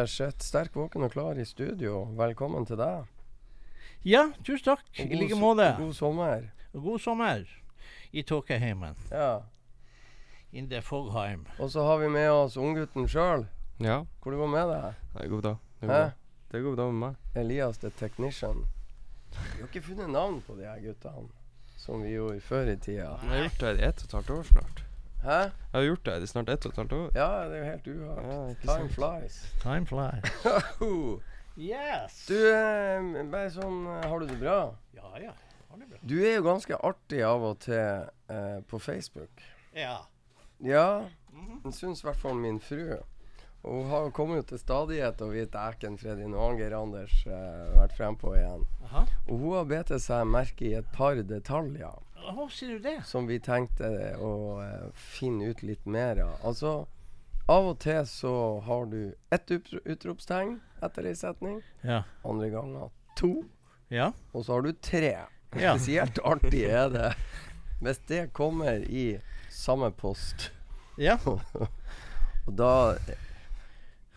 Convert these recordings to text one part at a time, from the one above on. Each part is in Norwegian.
Anders et sterk våken og klar i studio. Velkommen til deg. Ja, tusen takk. I like måte. God sommer. God sommer i Tåkeheimen. Ja. In the Fogheim. Og så har vi med oss unggutten sjøl. Ja, Hvor det går med deg? det går bra. Det går Hæ? bra. Det går bra med meg. Elias the Technician. Vi har ikke funnet navn på de her guttene, som vi gjorde før i tida. Vi har gjort det i ett og et halvt år snart. Hæ? Jeg har gjort det i snart ett og et halvt år. Ja, det er jo helt uhørt. Ja, Time sant. flies. Time flies. Yes. Du, eh, bare sånn eh, Har du det bra? Ja, ja. Har det bra. Du er jo ganske artig av og til eh, på Facebook. Ja. Ja, det syns i hvert fall min fru. Og hun har kommet jo til stadighet og vite Æken Freddy nå har Geir Anders eh, vært frempå igjen. Aha. Og hun har bitt seg merke i et par detaljer Å, sier du det? som vi tenkte å eh, finne ut litt mer av. Altså, av og til så har du ett utropstegn etter ei setning. Ja. Andre ganger to. Ja. Og så har du tre. Ja. Spesielt artig er det hvis det kommer i samme post. ja. Og da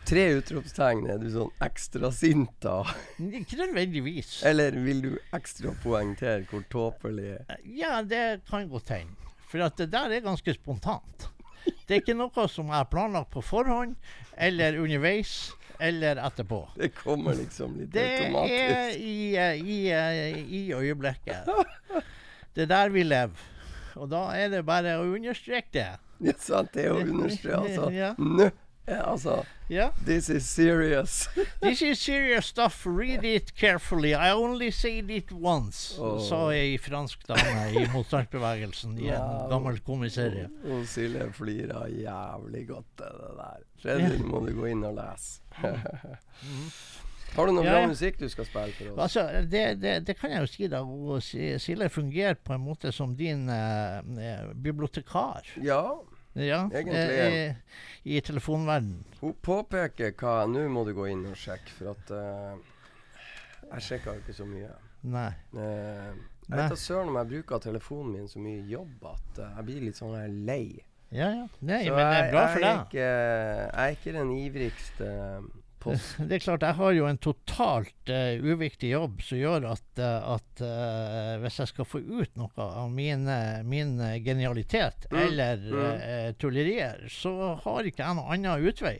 Tre utropstegn. Er du sånn ekstra sint da? Ikke nødvendigvis. Eller vil du ekstra poengtere hvor tåpelig Ja, det kan godt hende. For det der er ganske spontant. Det er ikke noe som jeg har planlagt på forhånd, eller underveis, eller etterpå. Det kommer liksom litt Det automatisk. i, er i, i, i øyeblikket. Det er der vi lever. Og da er det bare å understreke det. Ja, sant, det er å understreke, altså. Ja. Ja, altså yeah. This is serious. This is serious stuff. Read it carefully. I only said it once, oh. sa ei fransk dame i motstandsbevegelsen i en Wow. gammel komiserie. Og Silje flirer jævlig godt til det der. Fredrik, yeah. må du gå inn og lese. Har du noe Ja, bra musikk du skal spille for oss? Altså, det, det, det kan jeg jo si, da. Silje fungerer på en måte som din eh, eh, bibliotekar. Ja, Ja, Egentlig, eh, i, i telefonverden. hun påpeker hva Nå må du gå inn og sjekke, for at uh, Jeg sjekker ikke så mye. Nei. Uh, jeg vet da søren om jeg bruker telefonen min så mye i jobb at uh, jeg blir litt sånn lei. Ja, ja. Nei, Så men det er bra for jeg, for deg. jeg er ikke den ivrigste post... Det er klart, jeg har jo en totalt uh, uviktig jobb som gjør at, eh, at uh, hvis jeg skal få ut noe av min, min genialitet Mm, eller mm. tullerier, så har ikke jeg noen annen utvei.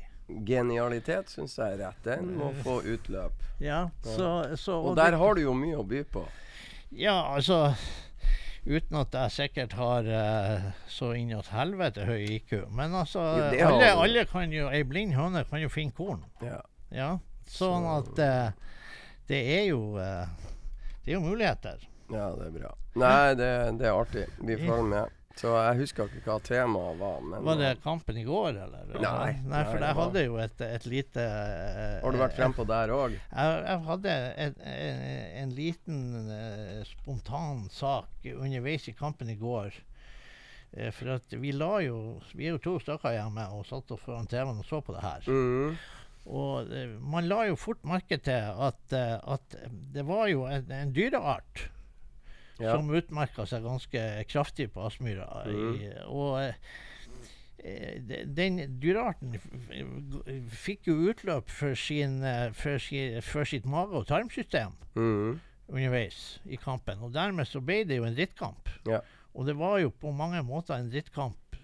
Genialitet syns jeg er rett. Den må få utløp. Ja, så, så, Og der har du jo mye å by på. Ja, altså Uten at jeg sikkert har uh, så innåt helvete høy IQ. Men altså, Jo, alle, alle kan jo Ei blind høne kan jo finne korn. Ja. Ja, sånn at uh, det er jo uh, Det er jo muligheter. Ja, det er bra. Nei, det, det er artig. Vi følger med. Så jeg husker ikke hva temaet var. Men Var det kampen i går, eller? Nei, Nei, for jeg hadde jo et, et lite eh, Har du vært frempå der òg? Jeg, jeg hadde en, en, en liten uh, spontan sak underveis i kampen i går. Uh, for at vi la jo Vi er jo to stykker hjemme og satt oss foran TV-en og så på det her. Mm. Og eh, man la jo fort merke til at, eh, at det var jo en, en dyreart Ja. som utmerka seg ganske kraftig på Aspmyra. Mm. Og eh, de- den dyrearten fikk jo utløp for, sin, for, sin, for sitt mage- og tarmsystem Mm. underveis i kampen. Og dermed så ble det jo en drittkamp. Ja. Og det var jo på mange måter en drittkamp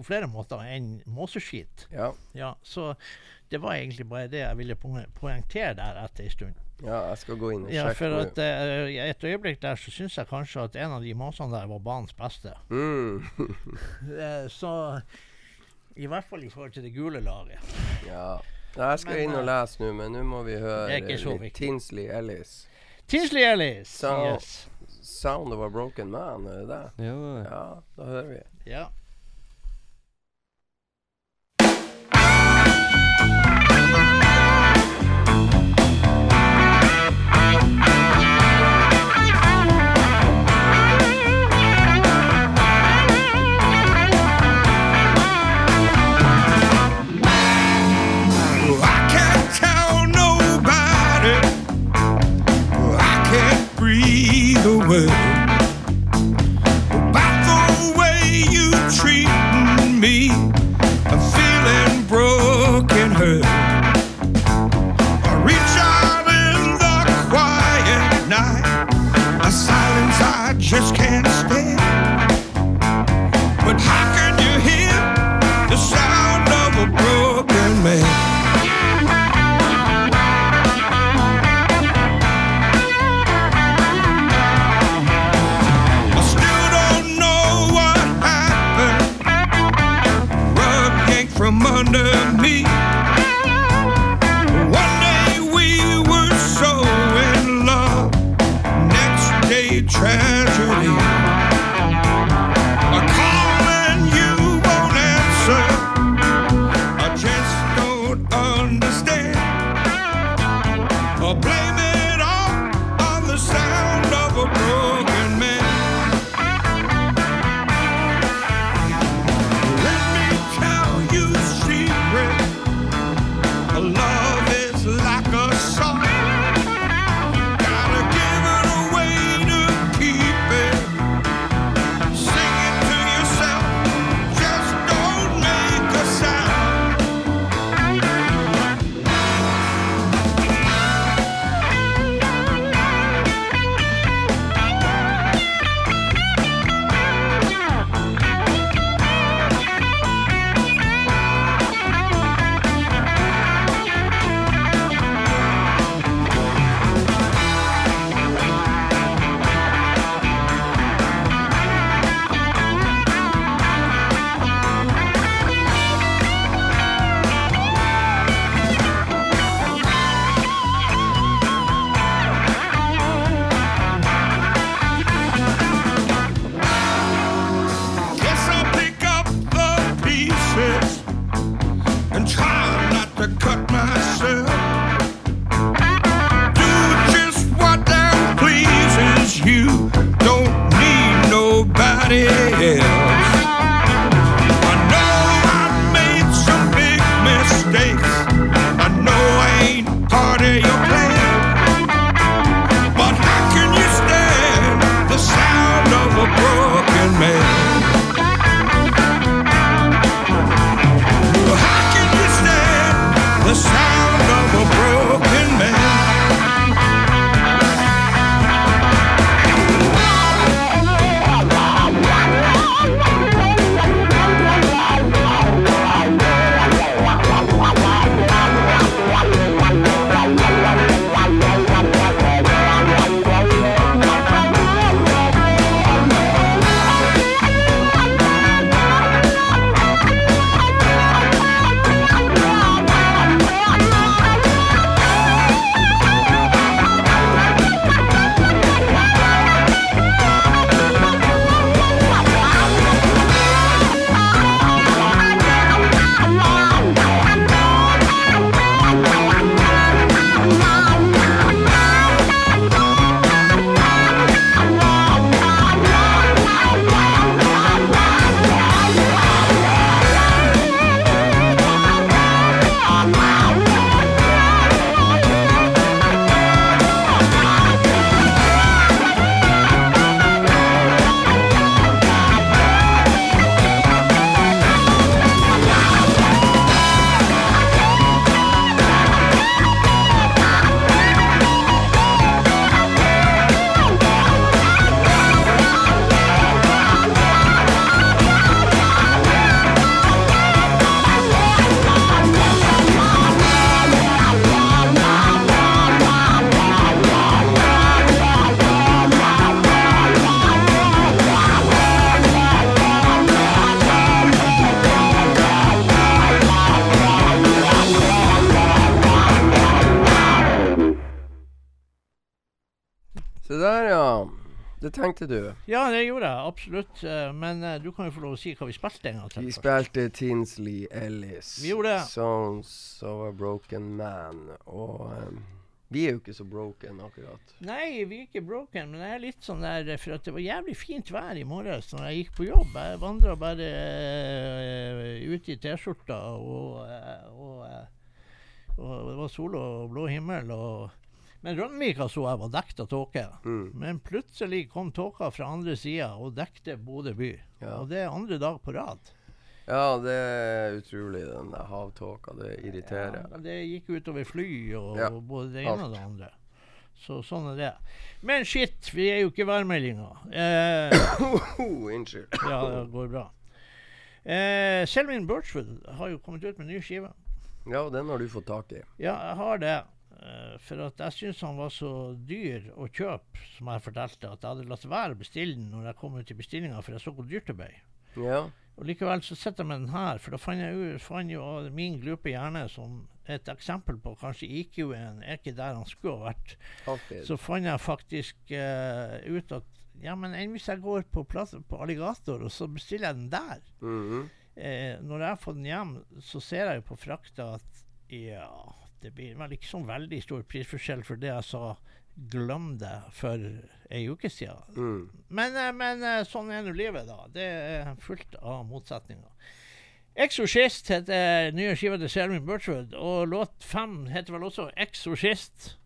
på flere måter enn måseskit. Ja. Ja, så det var egentlig bare det jeg ville poengtere der etter en stund. ja, jeg skal gå inn og Ja, for at uh, et øyeblikk der så syns jeg kanskje at en av de måsene der var banens beste. mm. uh, så i hvert fall i forhold til det gule laget. ja. Jeg skal Men, inn og eh, lese nå, men nå må vi høre litt. Tinsley Ellis. Tinsley Ellis! Så- Yes. 'Sound of a Broken Man', er det det- Ja, da hører vi. Ja. Det tenkte du. Ja, det gjorde jeg absolutt. eh, Men uh, du kan jo få lov å si hva vi spilte en gang til. Vi spilte Tinsley Ellis. Vi gjorde det. 'Songs of a Broken Man'. Og um, vi er jo ikke så broken, akkurat. Nei, vi er ikke broken, men jeg er litt sånn der For at det var jævlig fint vær i morges når jeg gikk på jobb. Jeg vandra bare uh, ute i T-skjorta, og, uh, og, og det var sol og blå himmel. Og, men Rønvika så jeg var dekket av tåke. Mm. Men plutselig kom tåka fra andre sida og dekte Bodø by. Ja. Og det er andre dag på rad. ja, det er utrolig, den havtåka. Det irriterer. Ja, det gikk utover fly og, Ja, og både det ene og det andre. Så sånn er det. Men shit, vi er jo ikke værmeldinga. Eh, unnskyld. ja, det går bra. Eh, Selmin Birchwood har jo kommet ut med ny skive. Ja, den har du fått tak i. Ja, jeg har det. Eh, for at jeg syntes han var så dyr å kjøpe, som jeg fortalte, at jeg hadde latt være å bestille den når jeg kom ut i bestillinga, for jeg så hvor dyrt det ble. Ja. Og Likevel så sitter jeg med den her, for da fant jeg fant jo min glupe hjerne som et eksempel på kanskje IQ-en er ikke der han skulle ha vært. Alltid. Så fant jeg faktisk uh, ut at ja, men enn hvis jeg går på, plass, på Alligator, og så bestiller jeg den der. Mhm. Eh, når jeg har fått den hjem, så ser jeg jo på frakta at ja, det blir vel ikke sånn veldig stor prisforskjell for det jeg sa glem det for ei uke siden. Mm. Men, eh, men eh, sånn er nå livet, da. Det er fullt av motsetninger. Exorcist heter nye skiva til Selmin Birchwood, og låt fem heter vel også Exorcist.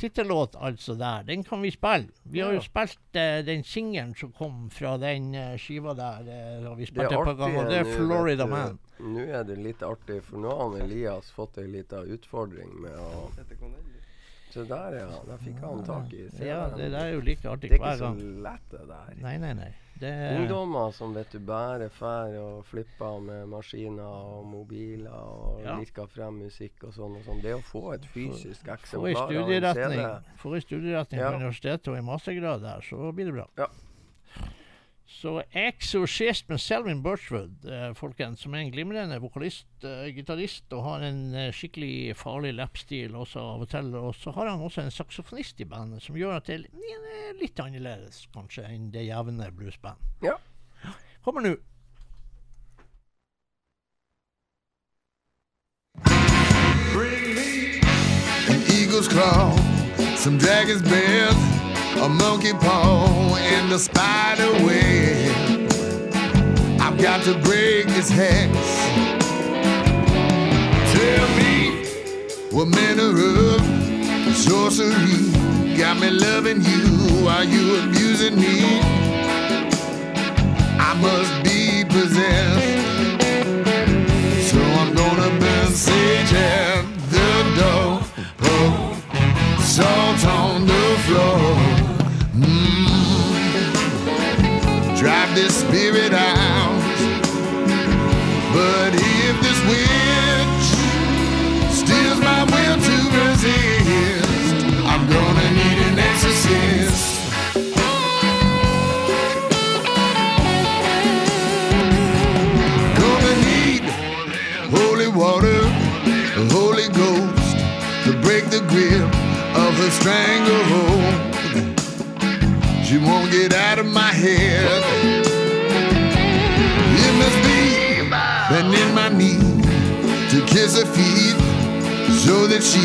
Tittellåt, altså, der. Den kan vi spille. Vi har jo spilt eh, den singelen som kom fra den eh, skiva der. Eh, vi Det spilt er et par ganger, og det er Florida. Man. Nå er det litt artig, for nå har Elias fått ei lita utfordring med å Se der, ja. Der fikk han tak i. Se Ja, det der er jo like artig hver gang. Det er ikke så lett, det der. Nei, nei, nei. Det er, Ungdommer som vet du bare fær og flipper med maskiner og mobiler og Ja. lirker frem musikk og sånn og sånn. Det å få et fysisk eksemplar av en CD få ei studieretning Ja. på universitetet og en mastergrad der, så blir det bra. Ja. Så Exorcist med Selwyn Birchwood, eh, folkens, som er en glimrende vokalist, eh, gitarist, og har en eh, skikkelig farlig lappstil også av og til. Og så har han også en saksofonist i bandet, som gjør at det er litt annerledes kanskje enn det jevne bluesband. Ja. Kommer nå. an eagle's claw, some dragon's breath, a monkey paw, and a spider web. I've got to break this hex. Tell me what manner of sorcery got me loving you while you abusing me. I must be possessed. So I'm gonna burn sage at the door. Oh, salt on the floor. That she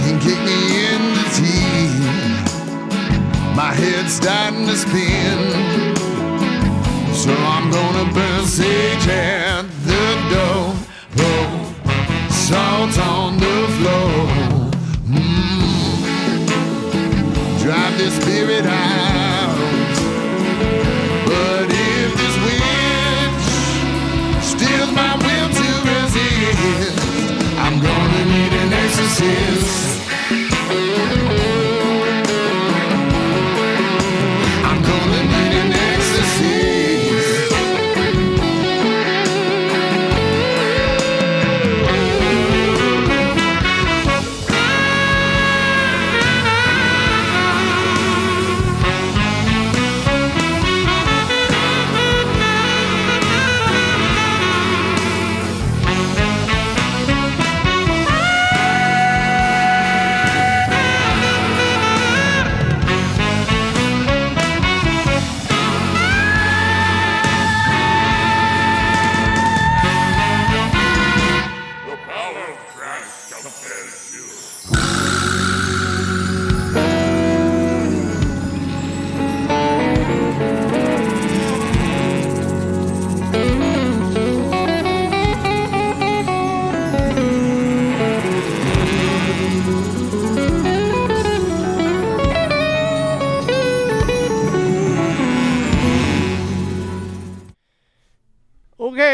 can kick me in the teeth. My head's starting to spin. So I'm gonna burn sage at the door. Need an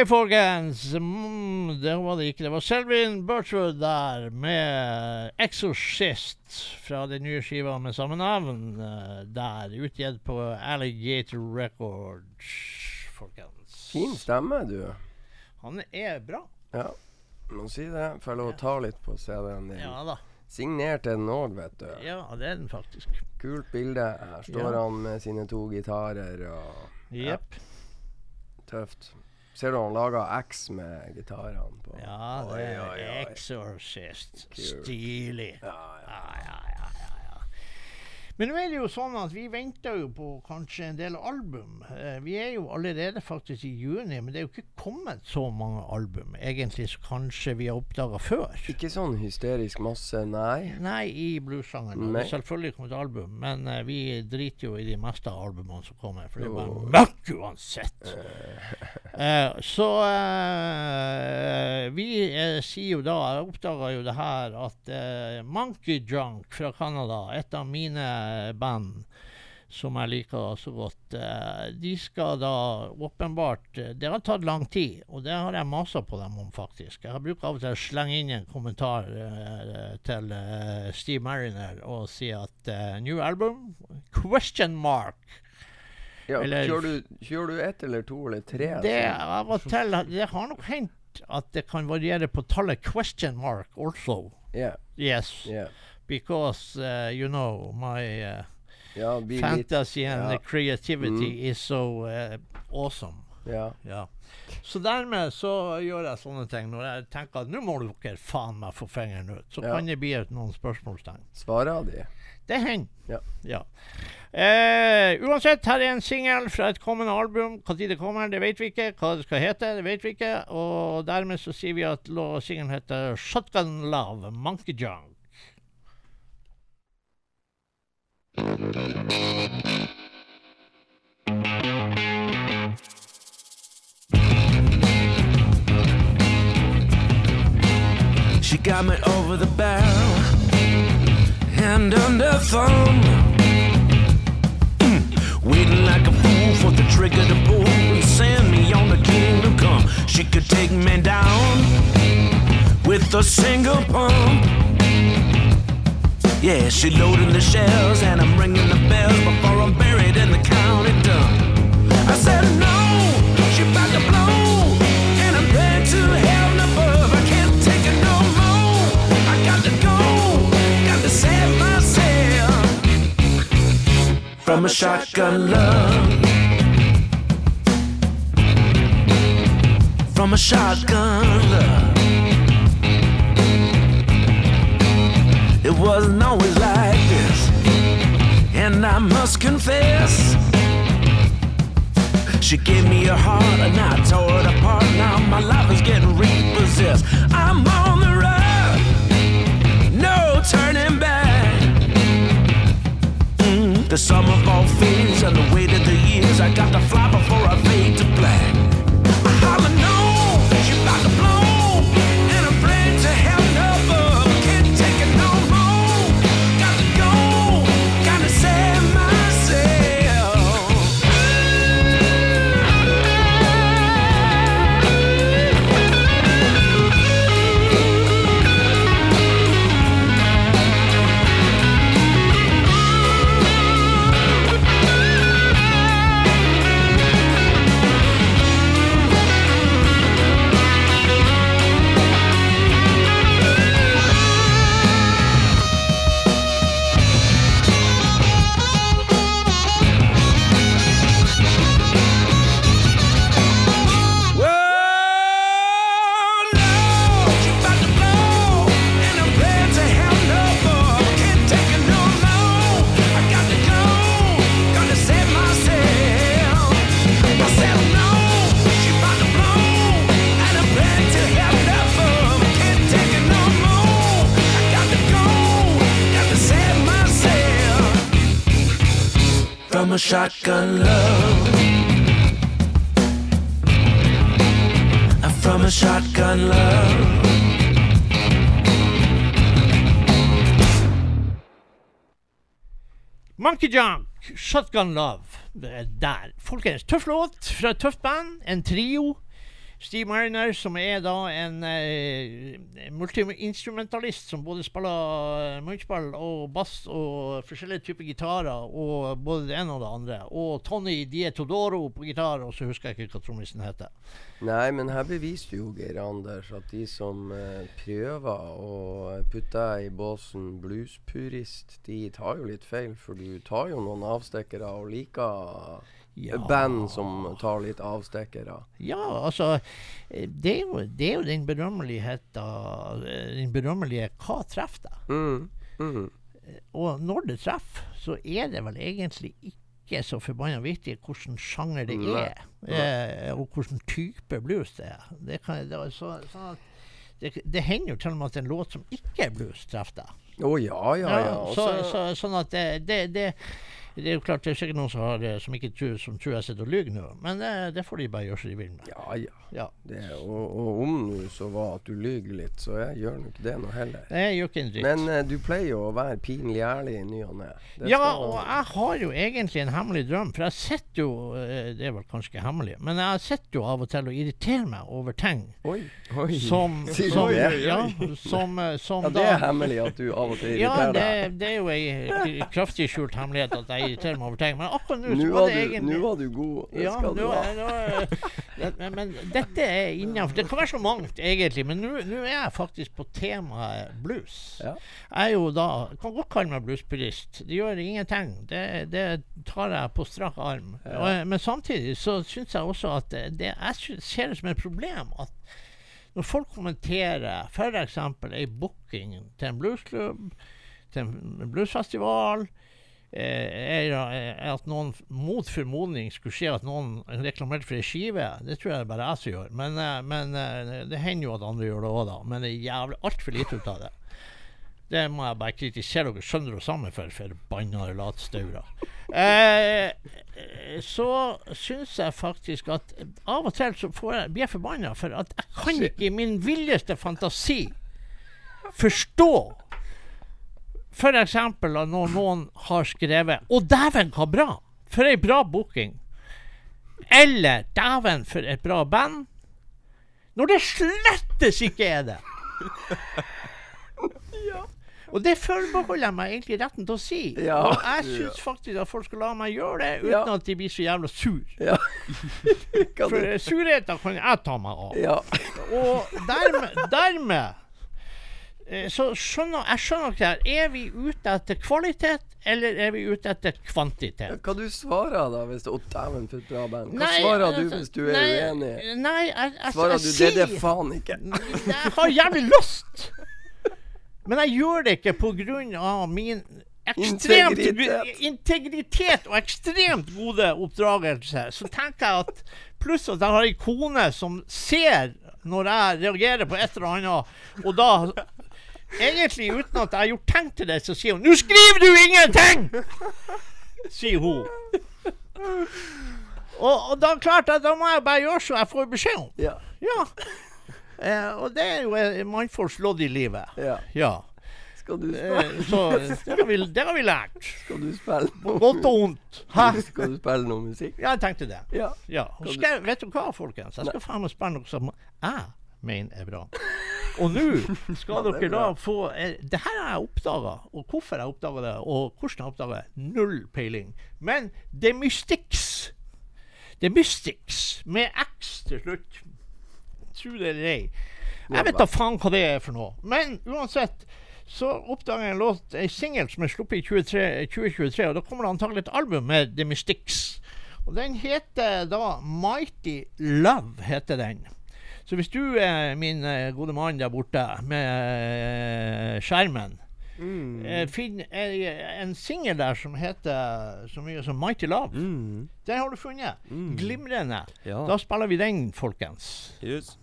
OK, folkens. Mm, det var det ikke. Det var Selvin Birchwood der med 'Exorcist' fra den nye skiva med samme navn. eh, Der, utgitt på Alligator Records, folkens. Fin stemme, du. Han er bra. Ja, må si det. Får jeg lov å ta litt på CD-en din. Ja da. Signert er den òg, vet du. Ja, det er den faktisk. Kult bilde. Her står Ja. han med sine to gitarer og Jepp. Tøft. Ser du han laga X med gitarene på? Ja, det er. Exorcist. Stilig. Ja, ja, ja. Men nå er det jo sånn at vi venter jo på kanskje en del album. Eh, vi er jo allerede faktisk i juni, men det er jo ikke kommet så mange album egentlig som kanskje vi har oppdaga før. Ikke sånn hysterisk masse, nei. Nei, i bluessjangeren. Det er selvfølgelig kommet album, men eh, vi driter jo i de meste av albumene som kommer, for det er bare møkk uansett. Eh, så vi sier jo da Jeg oppdaga jo det her at Monkey Junk fra Canada, et av mine band som jeg liker så godt, eh, de skal da åpenbart eh, Det har tatt lang tid, og det har jeg masa på dem om, faktisk. Jeg bruker av og til å slenge inn en kommentar eh, til eh, Steve Mariner og si at eh, New album? Question mark. Ja, Eller- kjører, du, kjører du ett eller to eller tre? Det og til Det har nok hendt at det kan variere på tallet question mark also. Ja, Yes. ja. Because uh, you know my uh, Ja, fantasy litt and ja. creativity Mm. is so uh, awesome. Ja. Ja. Så dermed så gjør jeg sånne ting. Når jeg tenker at nå må dere faen meg få fingeren ut, så Ja. kan det bli noen spørsmålstegn. Svarer de? Det hender. Ja. Ja. Eh, uansett, her er en singel fra et kommende album. Når det kommer, det vet vi ikke. Hva det skal hete, det vet vi ikke. Og dermed så sier vi at singelen heter 'Shotgun Love', Monkey Junk. She got me over the barrel, hand under thumb. Mm, Waiting like a fool for the trigger to pull and send me on the kingdom come. She could take me down with a single pump. Yeah, she loading the shells and I'm ringing the bells before I'm buried in the county dump. I said no, she about to blow, and I'm praying to heaven above. I can't take it no more. I got to go, got to save myself from a shotgun love. From a shotgun love. It wasn't always like this, and I must confess. She gave me her heart and I tore it apart. Now my life is getting repossessed. I'm on the run, no turning back. Mm, the sum of all fears and the weight of the years. I got to fly before I fade to black. Shotgun love. I'm from a shotgun love. Monkey Junk, Shotgun Love. Er der. Folkens, tøff låt fra et tøft band. En trio. Steve Mariner, som er da en eh, multiinstrumentalist som både spiller eh, munnspill og bass og forskjellige typer gitarer, og både det ene og det andre. Og Tony Dietodoro på gitar, og så husker jeg ikke hva trommisen heter. Nei, men her beviste jo Geir Anders at de som eh, prøver å putte i båsen bluespurist, de tar jo litt feil. For du tar jo noen avstikkere og liker Ja. band som tar litt avstikkere. Ja, altså eh, Det er jo, det er jo den berømmeligheta eh, Den berømmelige 'hva treffer deg'? Mm. Mm. Og når det treffer, så er det vel egentlig ikke så forbanna viktig hvilken sjanger det er, eh, og hvilken type blues det er. Det, kan, det, så, sånn det, det hender jo til og med at en låt som ikke er blues, treffer deg. Å ja, ja, ja. Og så, så- så, sånn at det, det, det det er jo klart det er sikkert noen som, har, eh, som ikke tror, som tror jeg sitter og lyver nå, men det, det får de bare gjøre som de vil med. ja, ja. Ja. Det, og, og om nå så var at du lyver litt, så jeg gjør nå ikke det nå heller. Jeg gjør ikke en dritt. Men uh, du pleier jo å være pinlig ærlig i ny og ne. Ja, og jeg har jo egentlig en hemmelig drøm. For jeg sitter jo eh, Det er vel kanskje ikke hemmelig, men jeg sitter jo av og til og irriterer meg over ting Oi. Oi. som Sier du som, det? ja, som, eh, som Ja, det er hemmelig at du av og til irriterer deg. Ja, det er jo ei kraftig skjult hemmelighet at jeg irriterer meg over ting. Men akkurat nå så var det du, egentlig nå var du god. Det ja, skal du ha. nå, men, dette er innafor. Det kan være så mangt, egentlig, men nå er jeg faktisk på temaet blues. Ja. Jeg er jo da Kan godt kalle meg bluespurist. Det gjør ingenting. Det, det tar jeg på strak arm. Og, men samtidig så syns jeg også at det, det, jeg ser det som et problem at når folk kommenterer f.eks. ei booking til en bluesklubb, til en bluesfestival eh, er, er at noen mot formodning skulle skje at noen reklamerte for ei skive, det tror jeg det er bare jeg som gjør. Men, eh, men eh, det hender jo at andre gjør det òg, da. Men det er jævlig altfor lite ut av det. Det må jeg bare kritisere dere sønder og sammen for, forbanna latstaurer. Eh, eh, så syns jeg faktisk at av og til så får jeg, blir jeg forbanna for at jeg kan ikke i min villeste fantasi forstå F.eks. når noen har skrevet 'Å, dæven, hva bra!' For ei bra booking. Eller 'Dæven, for et bra band'. Når det slettes ikke er det. Og det forbeholder jeg meg egentlig retten til å si. Ja. Og jeg syns faktisk at folk skal la meg gjøre det uten Ja. at de blir så jævla sur. Ja. For surheten kan jeg ta meg av. ja. Og dermed, dermed så skjønner jeg skjønner ikke det her. Er vi ute etter kvalitet, eller er vi ute etter kvantitet? Hva du svarer da hvis du Å, dæven, for et bra band. Hva Nei, svarer du altså, hvis du er nei, uenig? Nei, jeg, jeg, Svarer jeg, du det, det faen ikke? Jeg har jævlig lyst! Men jeg gjør det ikke av min ekstremt Integritet. integritet og ekstremt gode oppdragelse. Så tenker jeg at Pluss at jeg har ei kone som ser når jeg reagerer på et eller annet, og da Egentlig uten at jeg har gjort tegn til det, så sier hun 'Nå skriver du ingenting!' Sier hun. Og, og da klart at da må jeg bare gjøre så jeg får beskjed om. Ja. Ja. Eh, og det er jo mannfolks lodd i livet. ja. Ja. Skal du spille, Eh, så det har, vi, det har vi lært. skal du spille noe godt og vondt. Hæ? Skal du spille noe musikk? Ja, jeg tenkte det. Ja. Ja. Skal, vet du hva, folkens? Jeg skal faen meg spille noe som jeg mener er bra. Og nå skal er dere da få eh, Det her har jeg oppdaga, og hvorfor jeg oppdaga det, og hvordan jeg oppdaga det, null peiling. Men The Mystics The Mystics med X til slutt. Tro det eller ei. Jeg vet da faen hva det er for noe. Men uansett så oppdaga jeg en låt, en singel som er sluppet i 23, 2023, og da kommer det antagelig et album med The Mystics. Og den heter da Mighty Love, heter den. Så hvis du, min eh, gode mann der borte med eh, skjermen, Mm. eh, en singel der som heter så mye som Mighty Love, Mm. den har du funnet. Glimrende. Ja. Da spiller vi den, folkens. Yes.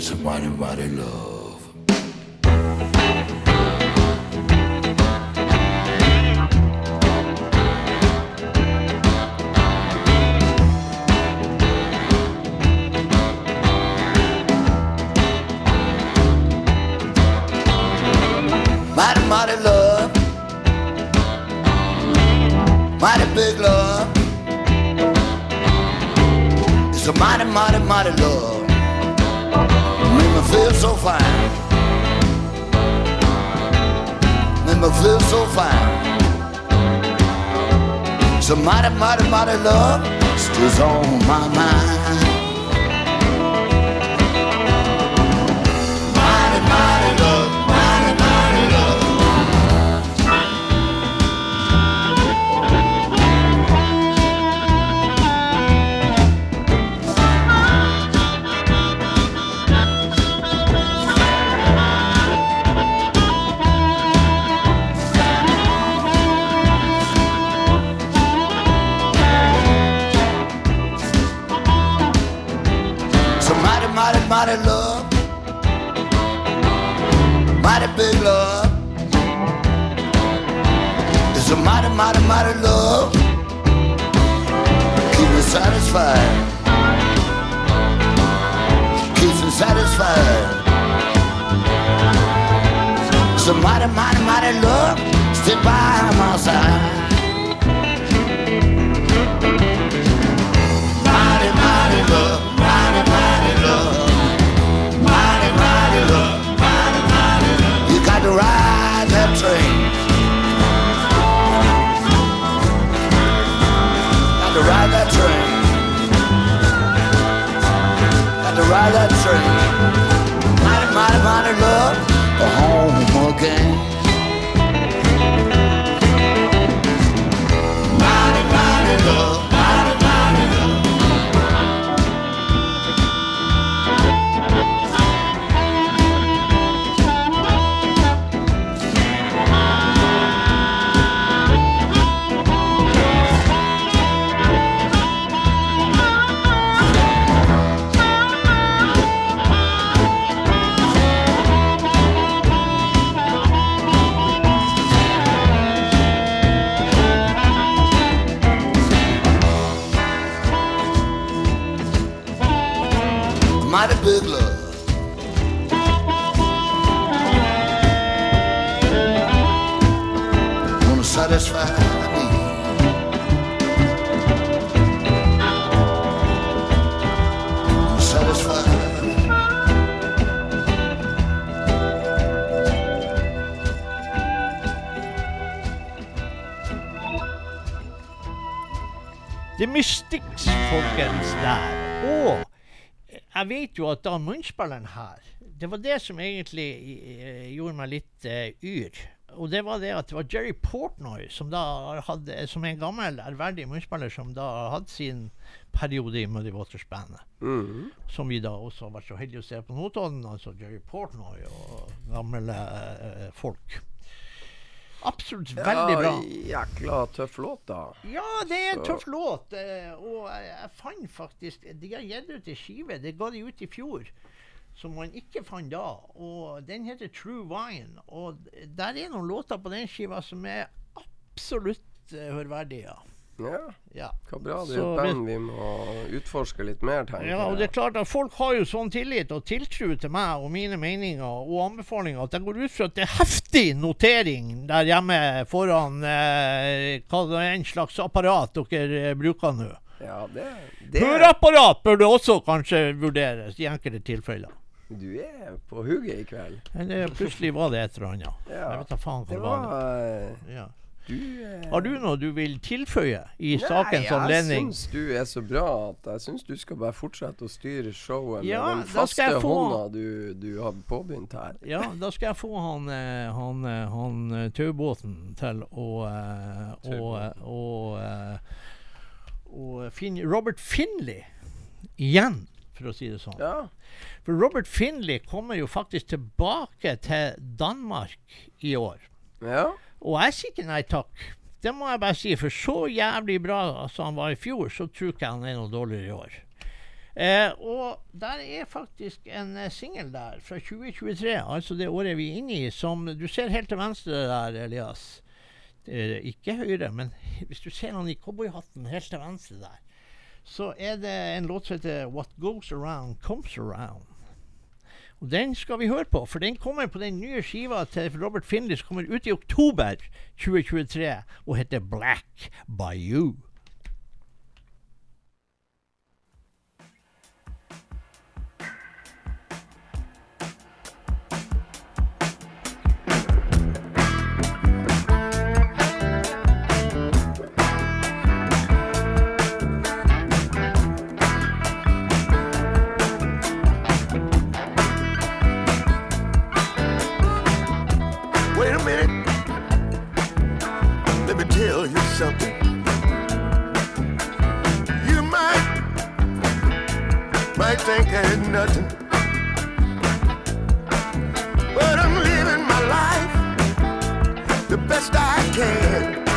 It's a mighty, mighty love. Mighty, mighty love. Mighty big love. It's a mighty, mighty, mighty love. Feel so fine. Make me feel so fine. A mighty, mighty, mighty love. Still on my mind. Mighty, mighty, love. Keep me satisfied. Keeps me satisfied. A mighty, mighty, mighty love. Stick by my side. To ride that train. Got to ride that vet jo at da munnspilleren her Det var det som egentlig eh, gjorde meg litt uh, yr. Og det var det at det var Jerry Portnoy, som da hadde, som en gammel, ærverdig munnspiller, som da hadde sin periode i Muddy Waters-bandet. Mhm. Som vi da også har vært så heldige å se på Notodden. Altså Jerry Portnoy og gamle uh, folk. Absolutt veldig bra. Ja, jækla tøff låt, da. Ja, det er en tøff låt. eh, og jeg, fant faktisk De har gitt ut ei skive. Det ga de ut i fjor. Som man ikke fant da. Og den heter True Wine. Og der er noen låter på den skiva som er absolutt hørverdige, hørverdige. Ja, Ja. hva bra. Det er et band vi må utforske litt mer, tenker jeg. ja, og det er klart at Folk har jo sånn tillit og tiltro til meg og mine meninger og anbefalinger at jeg går ut fra at det er heftig notering der hjemme foran eh, hva det er en slags apparat dere eh, bruker nå. Ja, det, det Høreapparat bør det også kanskje vurderes i enkelte tilfeller. Du er på hugget i kveld. Eller plutselig var det et eller annet. Ja. Jeg vet da faen hva Det det var. var eh, Ja. Du eh, Har du noe du vil tilføye i Nei, sakens anledning? Jeg syns du er så bra at jeg syns du skal bare fortsette å styre showet Ja, med den faste få- hånda du, du har påbegynt her. Ja, da skal jeg få han, eh, han, eh, han eh, taubåten til å å, å, Robert Finley igjen, for å si det sånn. Ja. For Robert Finley kommer jo faktisk tilbake til Danmark i år. ja. Og jeg sier ikke nei takk. Det må jeg bare si, for så jævlig bra som han var i fjor, så tror ikke jeg han er noe dårligere i år. Eh, og der er faktisk en eh, singel der fra 2023, altså det året vi er inne i, som du ser helt til venstre der, Elias. Eh, ikke høyre, men hvis du ser han i cowboyhatten helt til venstre der, så er det en låt som heter What Goes Around Comes Around. Og Den skal vi høre på, for den kommer på den nye skiva til Robert Finley som kommer ut i oktober 2023 og heter Black Bayou. Wait something. You might, might think I ain't nothing. But I'm living my life the best I can.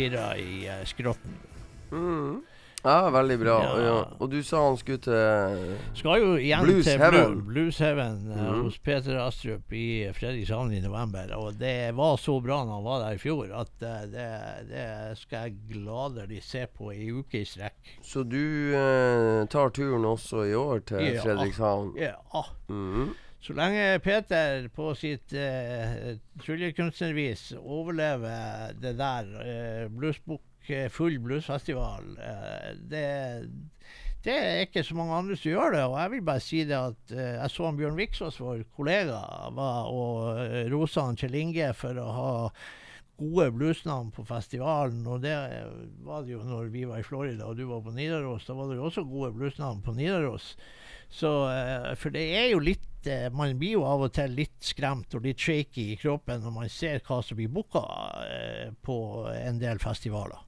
Pirrer i uh, skrotten. Mm. Ja, veldig bra. Ja. Ja. Og du sa han skulle til Skal jo igjen Blues til Heaven. Blu- Blues Heaven mm. uh, hos Peter Astrup i Fredrikshavn i november. Og det var så bra når han var der i fjor, at uh, det, det skal jeg gladelig se på i uke i strekk. Så du uh, tar turen også i år til Ja. Fredrikshavn? Ja. Mhm. Så lenge Peter på sitt uh, tryllekunstnervis overlever det der, uh, bluesbukk, eh, full bluesfestival, eh, det, det er ikke så mange andre som gjør det. Og jeg vil bare si det at eh, jeg så Bjørn Viksås, vår kollega, var og uh, rosa Kjell Inge for å ha gode bluesnavn på festivalen. Og det eh, var det jo når vi var i Florida og du var på Nidaros. Da var det jo også gode bluesnavn på Nidaros. Så, eh, for det er jo litt eh, Man blir jo av og til litt skremt og litt shaky i kroppen når man ser hva som blir booka eh, på en del festivaler.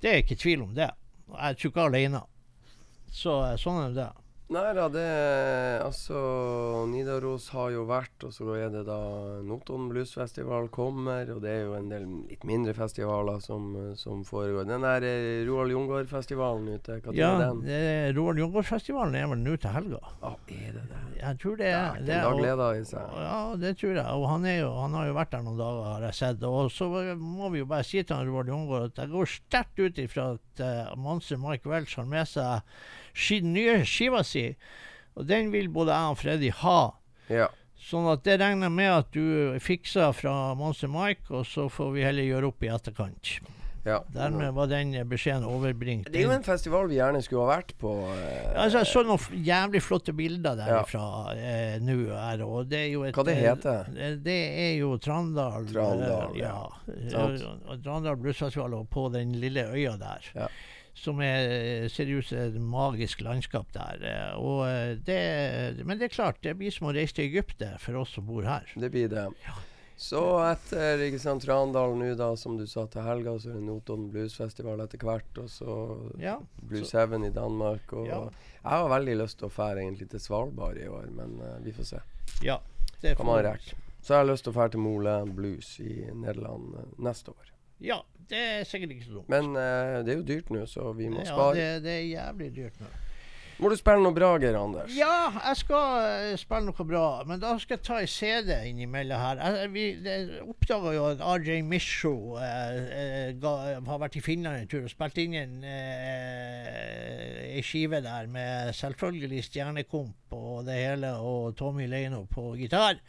Det er ikke tvil om det. Jeg tror ikke alene. Så sånn er det. Nei da, det Altså, Nidaros har jo vært, og så er det da Notodden Bluesfestival kommer, og det er jo en del litt mindre festivaler som, som foregår. Den der eh, Roald Jungård-festivalen ute, når Ja, er den? det, Roald Jungård-festivalen er vel nå til helga. Ah, er det det? Jeg tror det Det er er ikke det. og- i seg. Ja, det tror jeg. Og han, er jo, han har jo vært der noen dager, har jeg sett. Og så må vi jo bare si til han Roald Jungård at jeg går sterkt ut ifra at uh, Monster Mike Welch har med seg ski, nye skiva si. Og den vil både jeg og Freddy ha. Ja. Sånn at det regner med at du fikser fra Monster Mike, og så får vi heller gjøre opp i etterkant. ja. Dermed var den beskjeden overbringt. Det er jo en festival vi gjerne skulle ha vært på. eh, Altså, jeg så noen jævlig flotte bilder Ja. derifra eh, nå her, og det er jo et Hva det eh, heter? Det, det er jo Trandal. Trandal, eh, ja. Sant. Eh, og Trandal Bluesfestival og på den lille øya der. Ja. Som er, ser ut som et magisk landskap der. eh, eh, det, men det er klart, det blir som å reise til Egypt for oss som bor her. Det blir det. Så etter ikke sant, Trandal nå, da, som du sa, til helga, så er det Notodden Bluesfestival etter hvert, og så Ja, Blues Heaven i Danmark. Og Ja. Jeg har veldig lyst til å fære egentlig til Svalbard i år, men uh, vi får se. ja det Kan man rekke. Så jeg har lyst til å fære til Mole Blues i Nederland uh, neste år. Ja, det er sikkert ikke så dumt. Men eh, det er jo dyrt nå, så vi må ja, spare. det, det er jævlig dyrt nå. Må du spille noe bra, Geir Anders? Ja, jeg skal eh, spille noe bra, men da skal jeg ta en CD innimellom her. Jeg, vi oppdaga jo at RJ Misho eh, eh, ga, har vært i Finland en tur og spilt inn en, eh, skive der med selvfølgelig Stjernekomp og det hele, og Tommy Leino på gitar.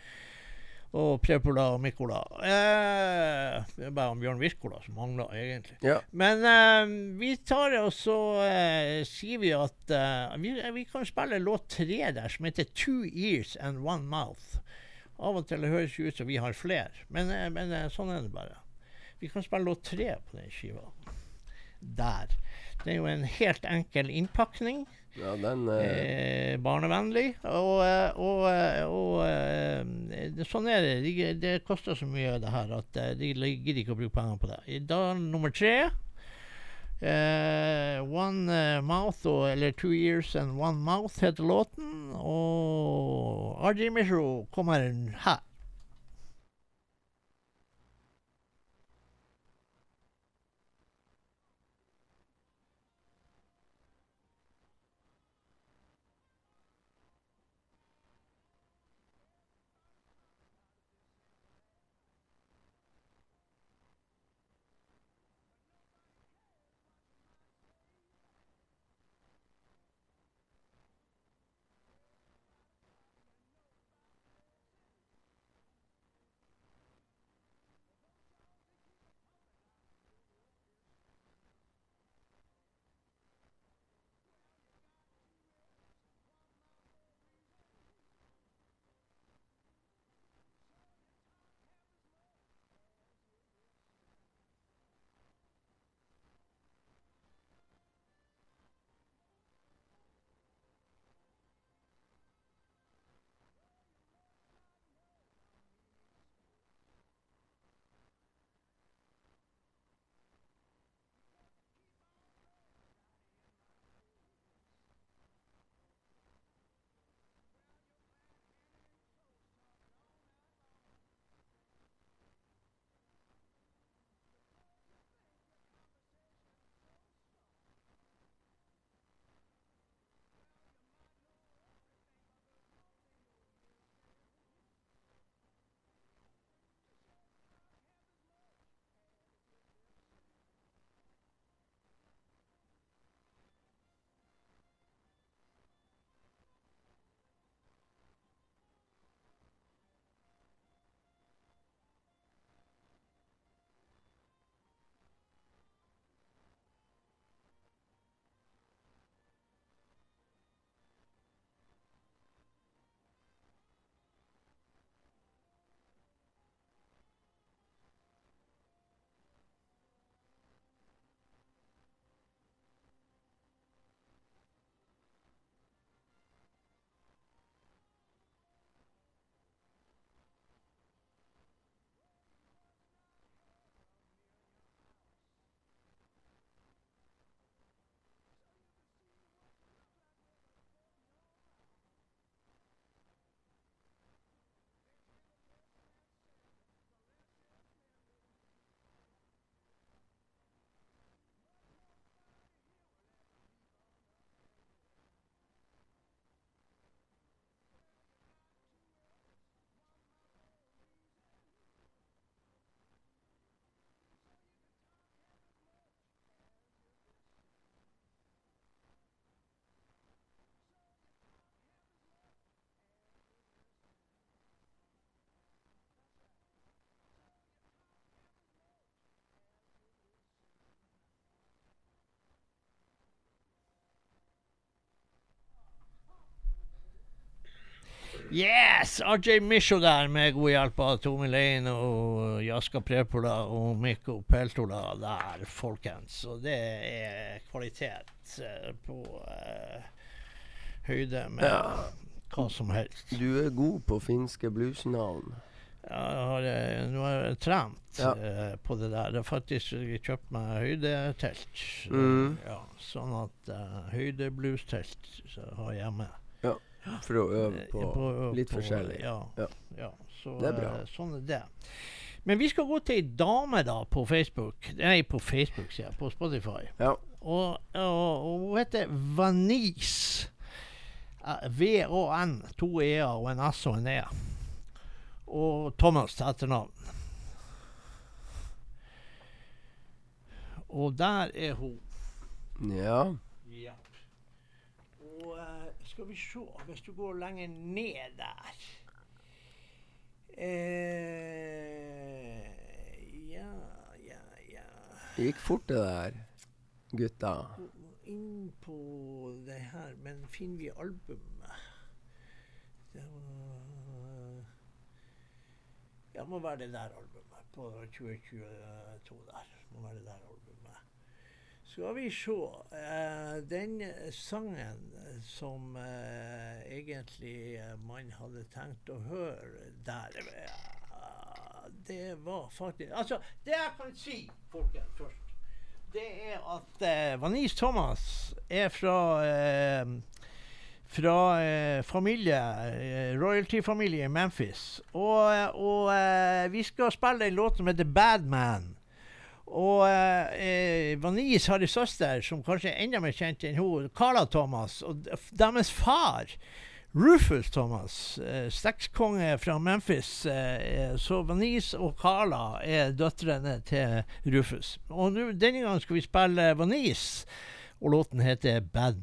Og Prepola og Mikola. Eh, det er bare om Bjørn Wirkola som mangler, egentlig. Ja. Men eh, vi tar det, og så eh, sier vi at eh, vi, vi kan spille låt tre der, som heter 'Two Ears and One Mouth'. Av og til høres det ut som vi har flere, men, eh, men eh, sånn er det bare. Vi kan spille låt tre på den skiva. Der. Det er jo en helt enkel innpakning. Ja, den eh, Eh, barnevennlig. Og, eh, og, eh, og sånn er det. De, det koster så mye det her at de gidder ikke å bruke penger på det. I dag nummer tre eh, One Mouth, eller Two Years and One Mouth heter låten. Og RG Misho kommer her. Yes! RJ Misho der med god hjelp av Tommy Lane og Jaska Prepola og Mikko Peltola der, folkens. Og det er kvalitet eh, på uh, høyde med Ja. hva som helst. Du er god på finske bluesnavn. Ja, eh, nå har jeg trent Ja. uh, på det der. Jeg har faktisk kjøpt meg høydetelt. Mm. Ja, sånn at uh, høydebluestelt har jeg hjemme. For å øve på, på, øve litt på- forskjellig. Ja. Ja. ja. Så, Det er bra. eh, sånn er det. Men vi skal gå til ei dame da på Facebook. Nei, på Facebook, sier jeg. På Spotify. Ja. Og, og, og hun heter Vanis. Eh, V-A-N. To e-er og en S og en e. Og Thomas til etternavn. Og der er hun. ja. Ja. Og eh, skal vi se, hvis du går lenger ned der eh, Ja, ja, ja. Det gikk fort, det der, gutta. Inn på det her, men finner vi albumet? Det var Ja, må være det der albumet. På 2022 der. Må være det der albumet. Skal vi se. eh, den sangen som eh, egentlig eh, man hadde tenkt å høre der eh, Det var faktisk Altså, det jeg kan si, folkens, først det er at eh, Vanis Thomas er fra eh, fra eh, familie, eh, royalty-familie i Memphis. Og, eh, og eh, vi skal spille en låt som heter Bad Man. Og eh, Vanis har en søster som kanskje er enda mer kjent enn hun, Carla Thomas. Og deres far, Rufus Thomas, eh, stekskonge fra Memphis. Eh, så Vanis og Carla er døtrene til Rufus. Og nu, denne gangen skal vi spille Vanis, og låten heter Bad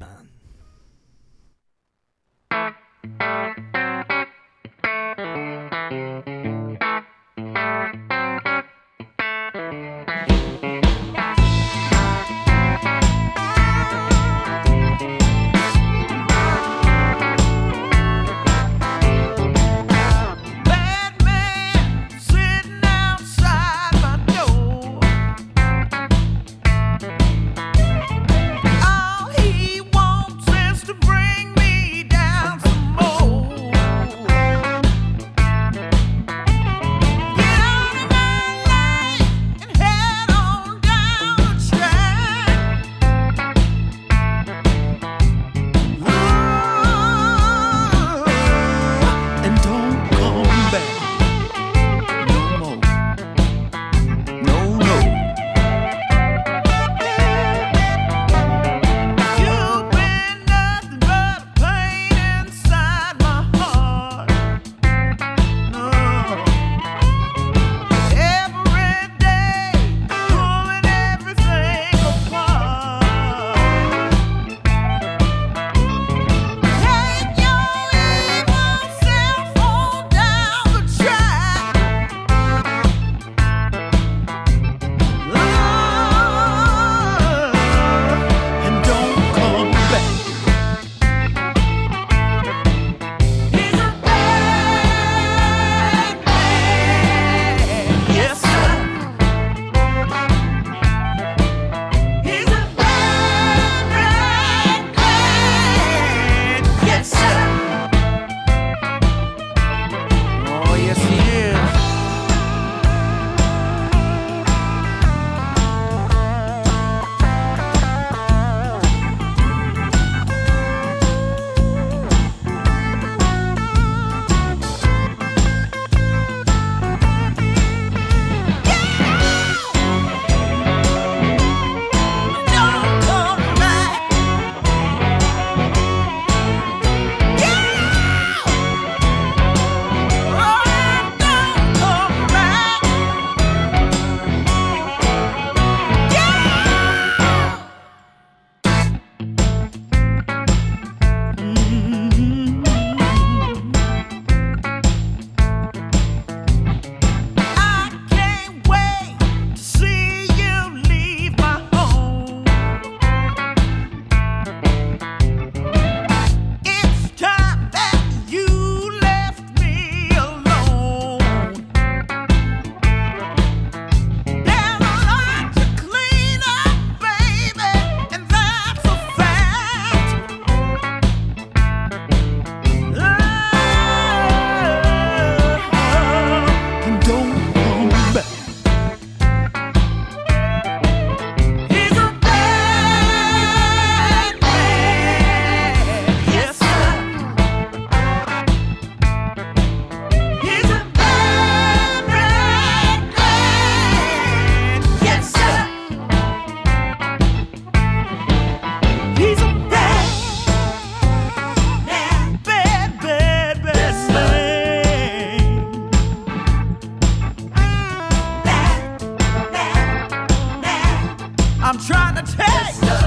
I'm trying to take.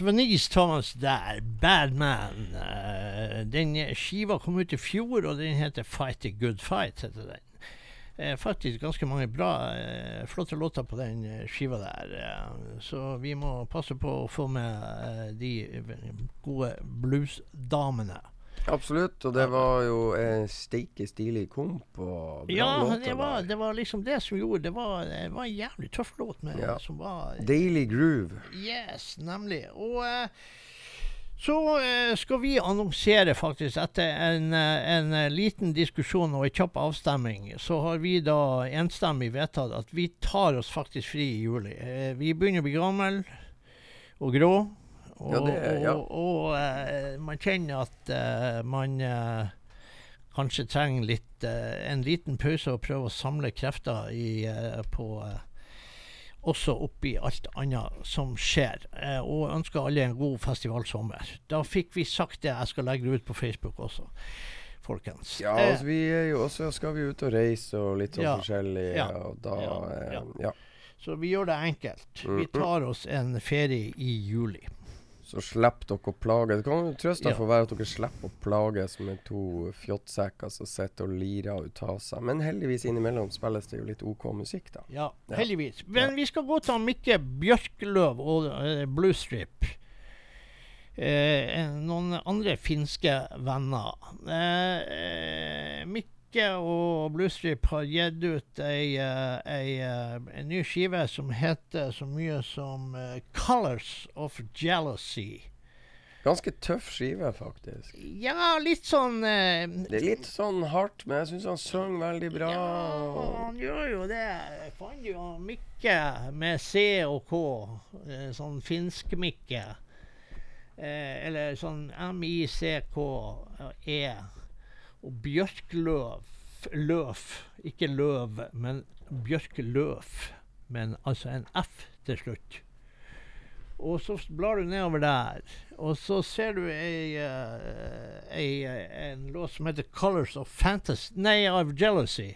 Yes, Thomas der. Bad Man. Uh, den skiva kom ut i fjor, og den heter Fight a Good Fight. heter den. Eh, faktisk ganske mange bra, eh, flotte låter på den eh, skiva der. Eh, så vi må passe på å få med de gode bluesdamene. Absolutt. Og det var jo en steike stilig komp Ja, det var, det var liksom det som gjorde Det var, det var en jævlig tøff låt med, Ja. som var Daily groove. Yes, nemlig. Og eh, så eh, skal vi annonsere, faktisk, etter en, eh, en liten diskusjon og en kjapp avstemning, så har vi da enstemmig vedtatt at vi tar oss faktisk fri i juli. Vi begynner å bli gamle og grå. Og, Ja, det- ja. og, og uh, man kjenner at uh, man uh, kanskje trenger litt, en liten pause og prøve å samle krefter i, på også oppi alt annet som skjer. Og ønsker alle en god festivalsommer. Da fikk vi sagt det. Jeg skal legge det ut på Facebook også, folkens. Ja, altså, vi er jo også skal vi ut og reise og litt sånn Ja, forskjellig, ja, og da ja, ja. så vi gjør det enkelt. Vi tar oss en ferie i juli. Så slipper dere å plage Det kan trøste Ja. for være at dere slipper å plages med to fjottsekker som sitter og lirer og av seg. Men heldigvis innimellom spilles det jo litt OK musikk, da. Ja, Ja. heldigvis. Men vi skal gå til Mikke Bjørkløv og uh, Bluestrip. Eh, noen andre finske venner. Eh, eh, Mikke og Bluestrip har gitt ut ei, ei, ei, eh, en ny skive som heter så mye som eh, 'Colors of Jealousy'. Ganske tøff skive, faktisk. Ja, litt sånn eh, Det er litt sånn hardt, men jeg syns han synger veldig bra. Ja, han gjør jo det. Jeg fant jo Mikke med C og K. eh, Sånn finsk-Mikke. Eh, eller sånn M-I-C-K-E. Og Bjørkløv. Løf. Ikke løv, men bjørkløv. Men altså en F til slutt. Og så blar du nedover der, og så ser du ei, uh, ei, eh, en låt som heter 'Colors of Fantasy'. Nei, of Jealousy.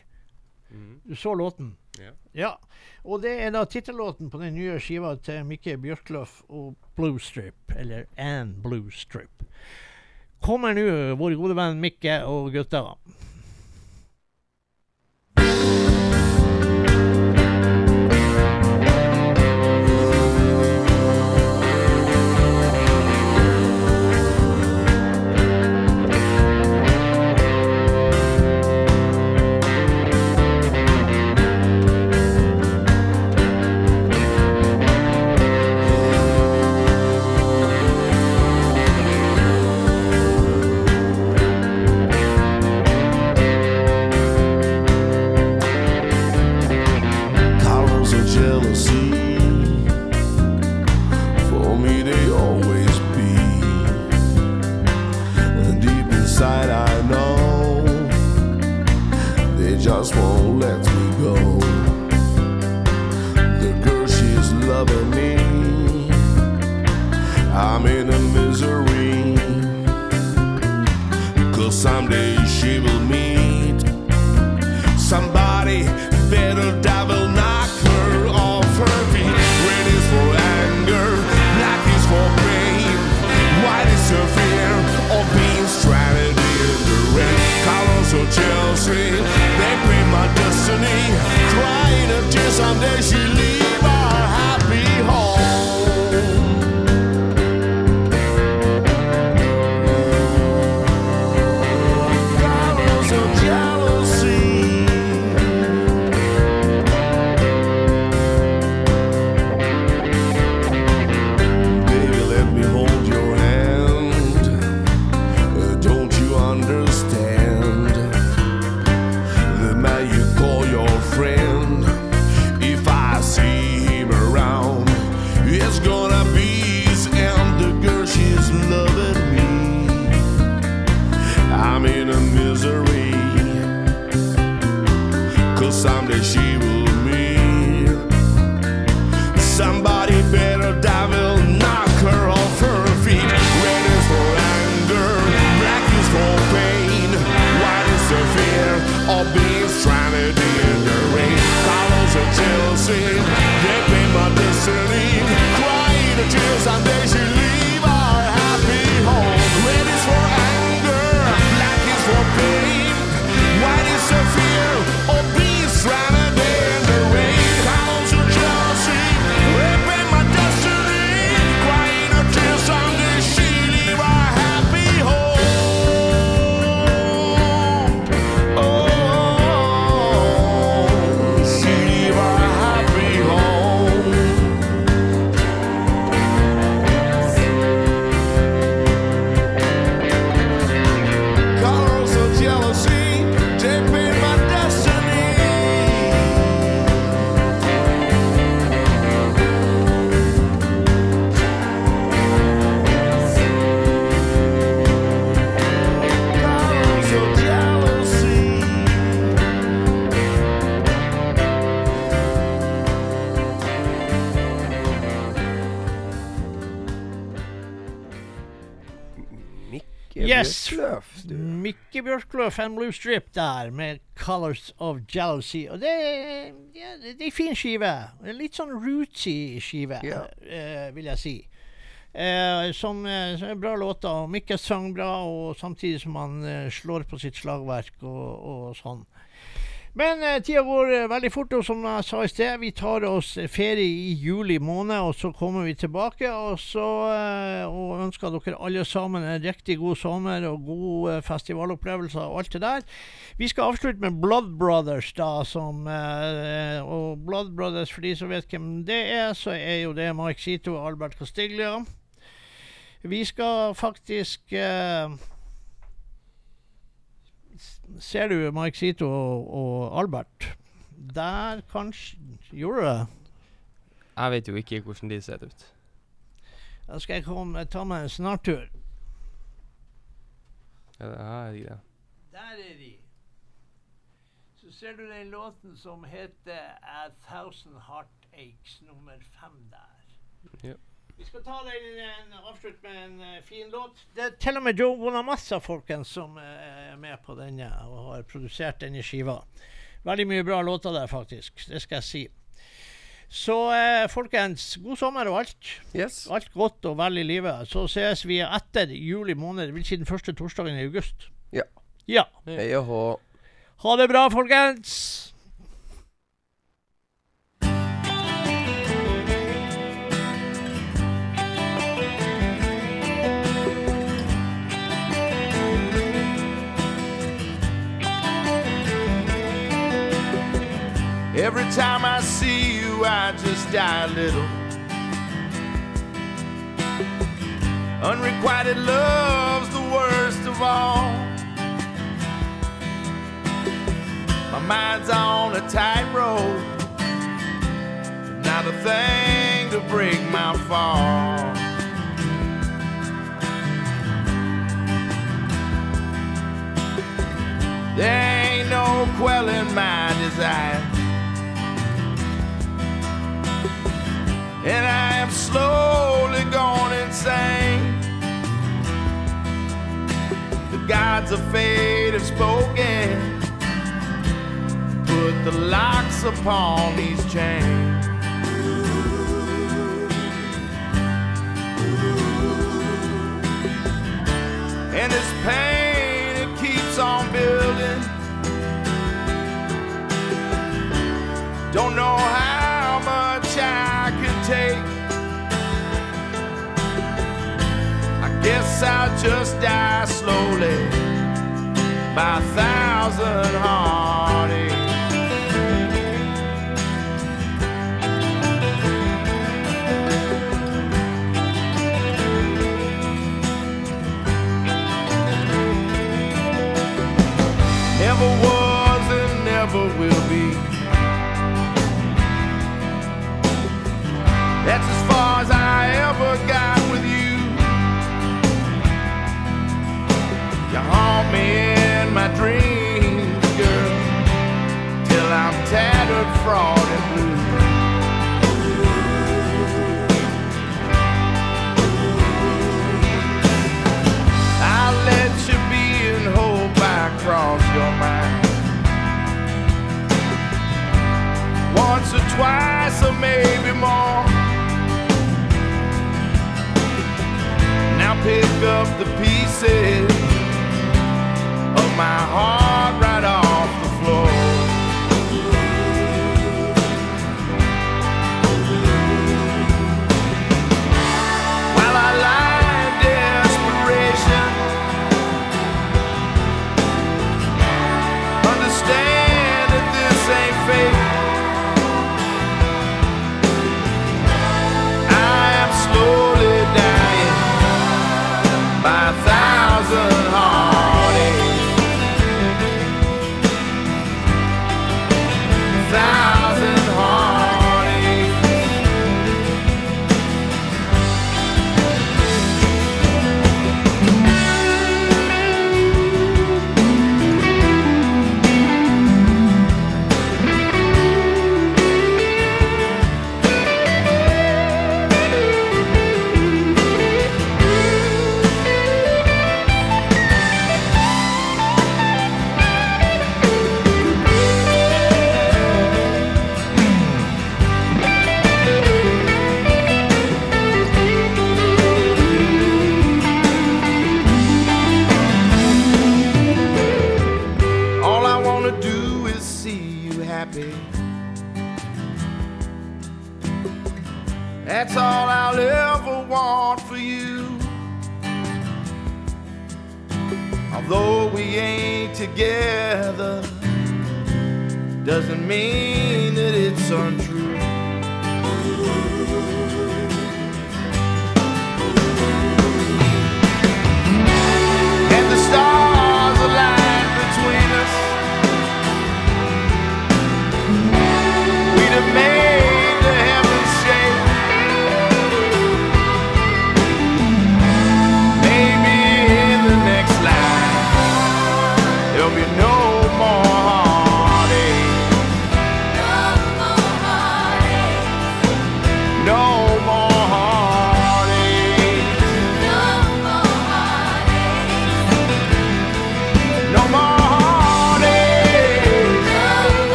Du så låten? Ja. Ja. Og det er da tittellåten på den nye skiva til Mikke Bjørkløf og Bluestrip, eller Ann Bluestrip. Kommer nå, vår gode venn Mikke og gutta. tears and they should Bjørkløf and Blue Strip der, med 'Colors of Jealousy'. Og det, ja, det det er fin skive. Litt sånn rootsy skive, Ja. uh, vil jeg si. Uh, som, eh, som er bra låter. og Mikke sang bra, og samtidig som han slår på sitt slagverk og, og sånn. Men eh, tida går eh, veldig fort, og som jeg sa i sted, vi tar oss ferie i juli måned, og så kommer vi tilbake. Og så eh, og ønsker dere alle sammen en riktig god sommer og gode festivalopplevelser og alt det der. Vi skal avslutte med Blood Brothers, da, som eh, Og Blood Brothers, for de som vet hvem det er, så er jo det Mike Zito og Albert Castiglia. Vi skal faktisk eh, Ser du Mike Sito og, og Albert? Der kanskje Gjorde du det? Jeg vet jo ikke hvordan de ser ut. Da skal jeg komme, ta meg en snartur. Ja, det er det. Der er de. Så ser du den låten som heter A Thousand Heartaches, nummer fem der. Ja. Vi skal ta den en, avslutte med en eh, fin låt. Det er til og med Joe Bonamassa, folkens, som eh, er med på denne og har produsert denne skiva. Veldig mye bra låter der, faktisk. Det skal jeg si. Så eh, folkens, god sommer og alt. Yes. Alt godt og vel i livet. Så ses vi etter juli måned, vil si den første torsdagen i august. Ja. Ja. Hei og hå. Ha det bra, folkens! Every time I see you, I just die a little. Unrequited love's the worst of all. My mind's on a tightrope, not a thing to break my fall. There ain't no quelling my desire. And I am slowly going insane. The gods of fate have spoken, put the locks upon these chains. And this pain, it keeps on building. Don't know guess I'll just die slowly by a thousand heartaches. Maybe more. Now pick up the pieces